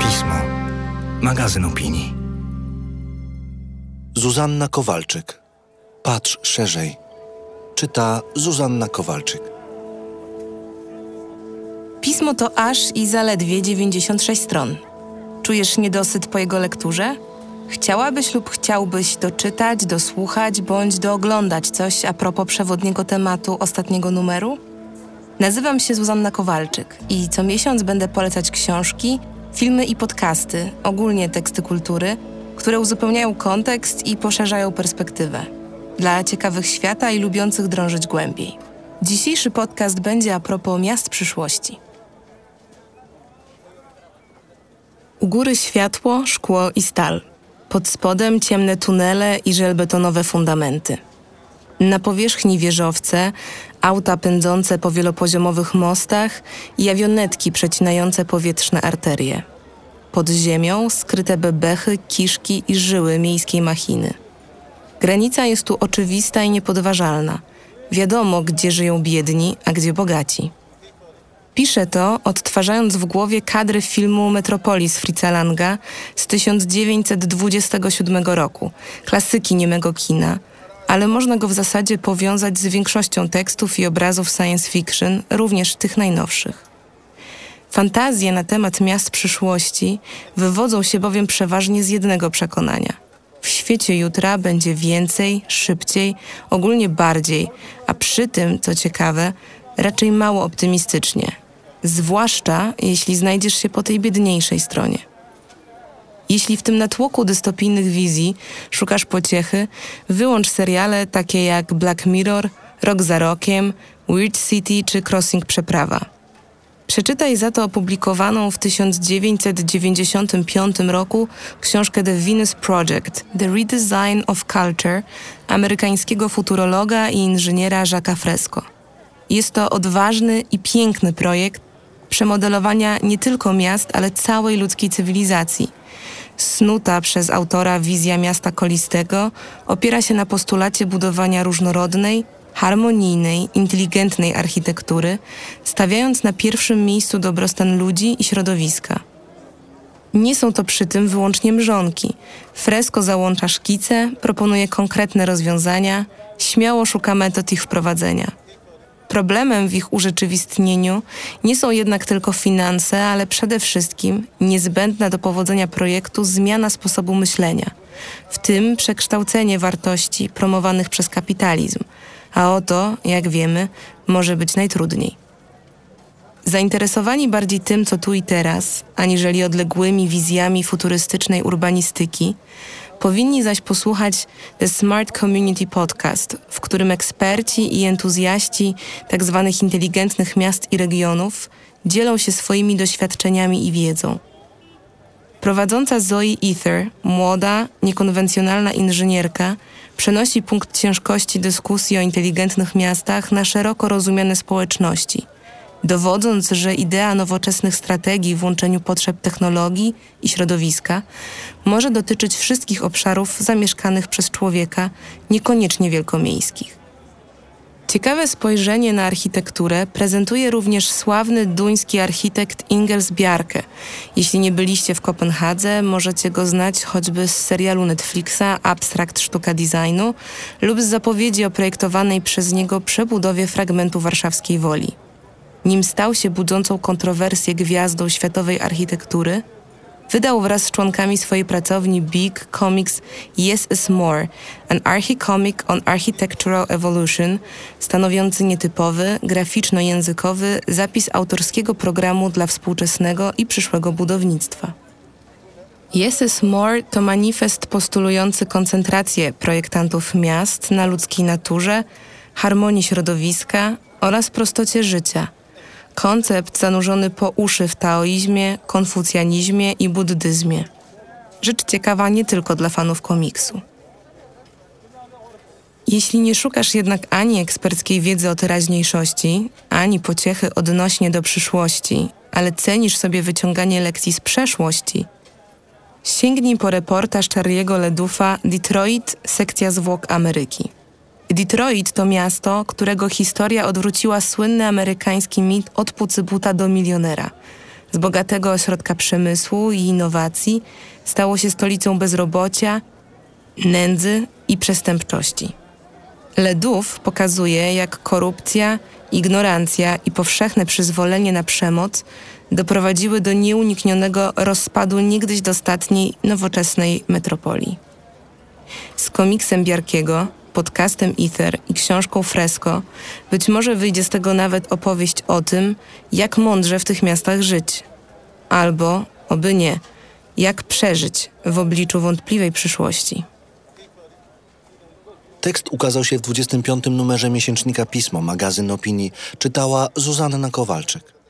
Pismo. Magazyn opinii. Zuzanna Kowalczyk. Patrz szerzej. Czyta Zuzanna Kowalczyk. Pismo to aż i zaledwie 96 stron. Czujesz niedosyt po jego lekturze? Chciałabyś lub chciałbyś doczytać, dosłuchać bądź dooglądać coś a propos przewodniego tematu ostatniego numeru? Nazywam się Zuzanna Kowalczyk i co miesiąc będę polecać książki, filmy i podcasty, ogólnie teksty kultury, które uzupełniają kontekst i poszerzają perspektywę. Dla ciekawych świata i lubiących drążyć głębiej. Dzisiejszy podcast będzie a propos miast przyszłości. U góry światło, szkło i stal. Pod spodem ciemne tunele i żelbetonowe fundamenty. Na powierzchni wieżowce, auta pędzące po wielopoziomowych mostach i awionetki przecinające powietrzne arterie. Pod ziemią skryte bebechy, kiszki i żyły miejskiej machiny. Granica jest tu oczywista i niepodważalna. Wiadomo, gdzie żyją biedni, a gdzie bogaci. Piszę to, odtwarzając w głowie kadry filmu Metropolis Fritza Langa z 1927 roku, klasyki niemego kina, ale można go w zasadzie powiązać z większością tekstów i obrazów science fiction, również tych najnowszych. Fantazje na temat miast przyszłości wywodzą się bowiem przeważnie z jednego przekonania. W świecie jutra będzie więcej, szybciej, ogólnie bardziej, a przy tym, co ciekawe, raczej mało optymistycznie, zwłaszcza jeśli znajdziesz się po tej biedniejszej stronie. Jeśli w tym natłoku dystopijnych wizji szukasz pociechy, wyłącz seriale takie jak Black Mirror, Rok za rokiem, Weird City czy Crossing Przeprawa. Przeczytaj za to opublikowaną w 1995 roku książkę The Venus Project – The Redesign of Culture amerykańskiego futurologa i inżyniera Jacques'a Fresco. Jest to odważny i piękny projekt przemodelowania nie tylko miast, ale całej ludzkiej cywilizacji. Snuta przez autora wizja miasta kolistego opiera się na postulacie budowania różnorodnej, harmonijnej, inteligentnej architektury, stawiając na pierwszym miejscu dobrostan ludzi i środowiska. Nie są to przy tym wyłącznie mrzonki. Fresko załącza szkice, proponuje konkretne rozwiązania, śmiało szuka metod ich wprowadzenia. Problemem w ich urzeczywistnieniu nie są jednak tylko finanse, ale przede wszystkim niezbędna do powodzenia projektu zmiana sposobu myślenia, w tym przekształcenie wartości promowanych przez kapitalizm, a oto, jak wiemy, może być najtrudniej. Zainteresowani bardziej tym, co tu i teraz, aniżeli odległymi wizjami futurystycznej urbanistyki, powinni zaś posłuchać The Smart Community Podcast, w którym eksperci i entuzjaści tzw. Tak inteligentnych miast i regionów dzielą się swoimi doświadczeniami i wiedzą. Prowadząca Zoe Ether, młoda, niekonwencjonalna inżynierka, przenosi punkt ciężkości dyskusji o inteligentnych miastach na szeroko rozumiane społeczności – dowodząc, że idea nowoczesnych strategii w łączeniu potrzeb technologii i środowiska może dotyczyć wszystkich obszarów zamieszkanych przez człowieka, niekoniecznie wielkomiejskich. Ciekawe spojrzenie na architekturę prezentuje również sławny duński architekt Ingels Bjarke. Jeśli nie byliście w Kopenhadze, możecie go znać choćby z serialu Netflixa Abstrakt Sztuka Designu lub z zapowiedzi o projektowanej przez niego przebudowie fragmentu warszawskiej Woli nim stał się budzącą kontrowersję gwiazdą światowej architektury, wydał wraz z członkami swojej pracowni Big Comics Yes is More, an archicomic on architectural evolution, stanowiący nietypowy, graficzno-językowy zapis autorskiego programu dla współczesnego i przyszłego budownictwa. Yes is More to manifest postulujący koncentrację projektantów miast na ludzkiej naturze, harmonii środowiska oraz prostocie życia – Koncept zanurzony po uszy w taoizmie, konfucjanizmie i buddyzmie. Rzecz ciekawa nie tylko dla fanów komiksu. Jeśli nie szukasz jednak ani eksperckiej wiedzy o teraźniejszości, ani pociechy odnośnie do przyszłości, ale cenisz sobie wyciąganie lekcji z przeszłości, sięgnij po reportaż Charlie'ego Ledufa Detroit, sekcja zwłok Ameryki. Detroit to miasto, którego historia odwróciła słynny amerykański mit od pucybuta do milionera. Z bogatego ośrodka przemysłu i innowacji stało się stolicą bezrobocia, nędzy i przestępczości. Ledów pokazuje, jak korupcja, ignorancja i powszechne przyzwolenie na przemoc doprowadziły do nieuniknionego rozpadu niegdyś dostatniej nowoczesnej metropolii. Z komiksem Biarkiego, podcastem Ether i książką Fresco być może wyjdzie z tego nawet opowieść o tym, jak mądrze w tych miastach żyć. Albo, oby nie, jak przeżyć w obliczu wątpliwej przyszłości. Tekst ukazał się w 25. numerze miesięcznika Pismo, magazyn opinii. Czytała Zuzanna Kowalczyk.